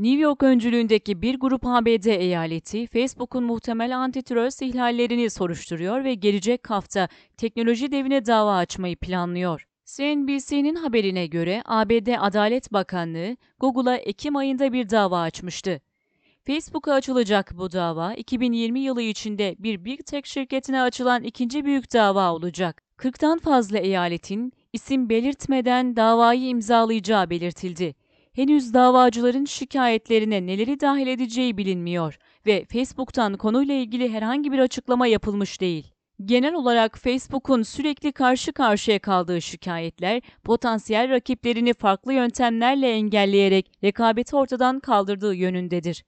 New York öncülüğündeki bir grup ABD eyaleti, Facebook'un muhtemel antitrust ihlallerini soruşturuyor ve gelecek hafta teknoloji devine dava açmayı planlıyor. CNBC'nin haberine göre ABD Adalet Bakanlığı, Google'a Ekim ayında bir dava açmıştı. Facebook'a açılacak bu dava, 2020 yılı içinde bir Big Tech şirketine açılan ikinci büyük dava olacak. 40'tan fazla eyaletin isim belirtmeden davayı imzalayacağı belirtildi. Henüz davacıların şikayetlerine neleri dahil edeceği bilinmiyor ve Facebook'tan konuyla ilgili herhangi bir açıklama yapılmış değil. Genel olarak Facebook'un sürekli karşı karşıya kaldığı şikayetler, potansiyel rakiplerini farklı yöntemlerle engelleyerek rekabeti ortadan kaldırdığı yönündedir.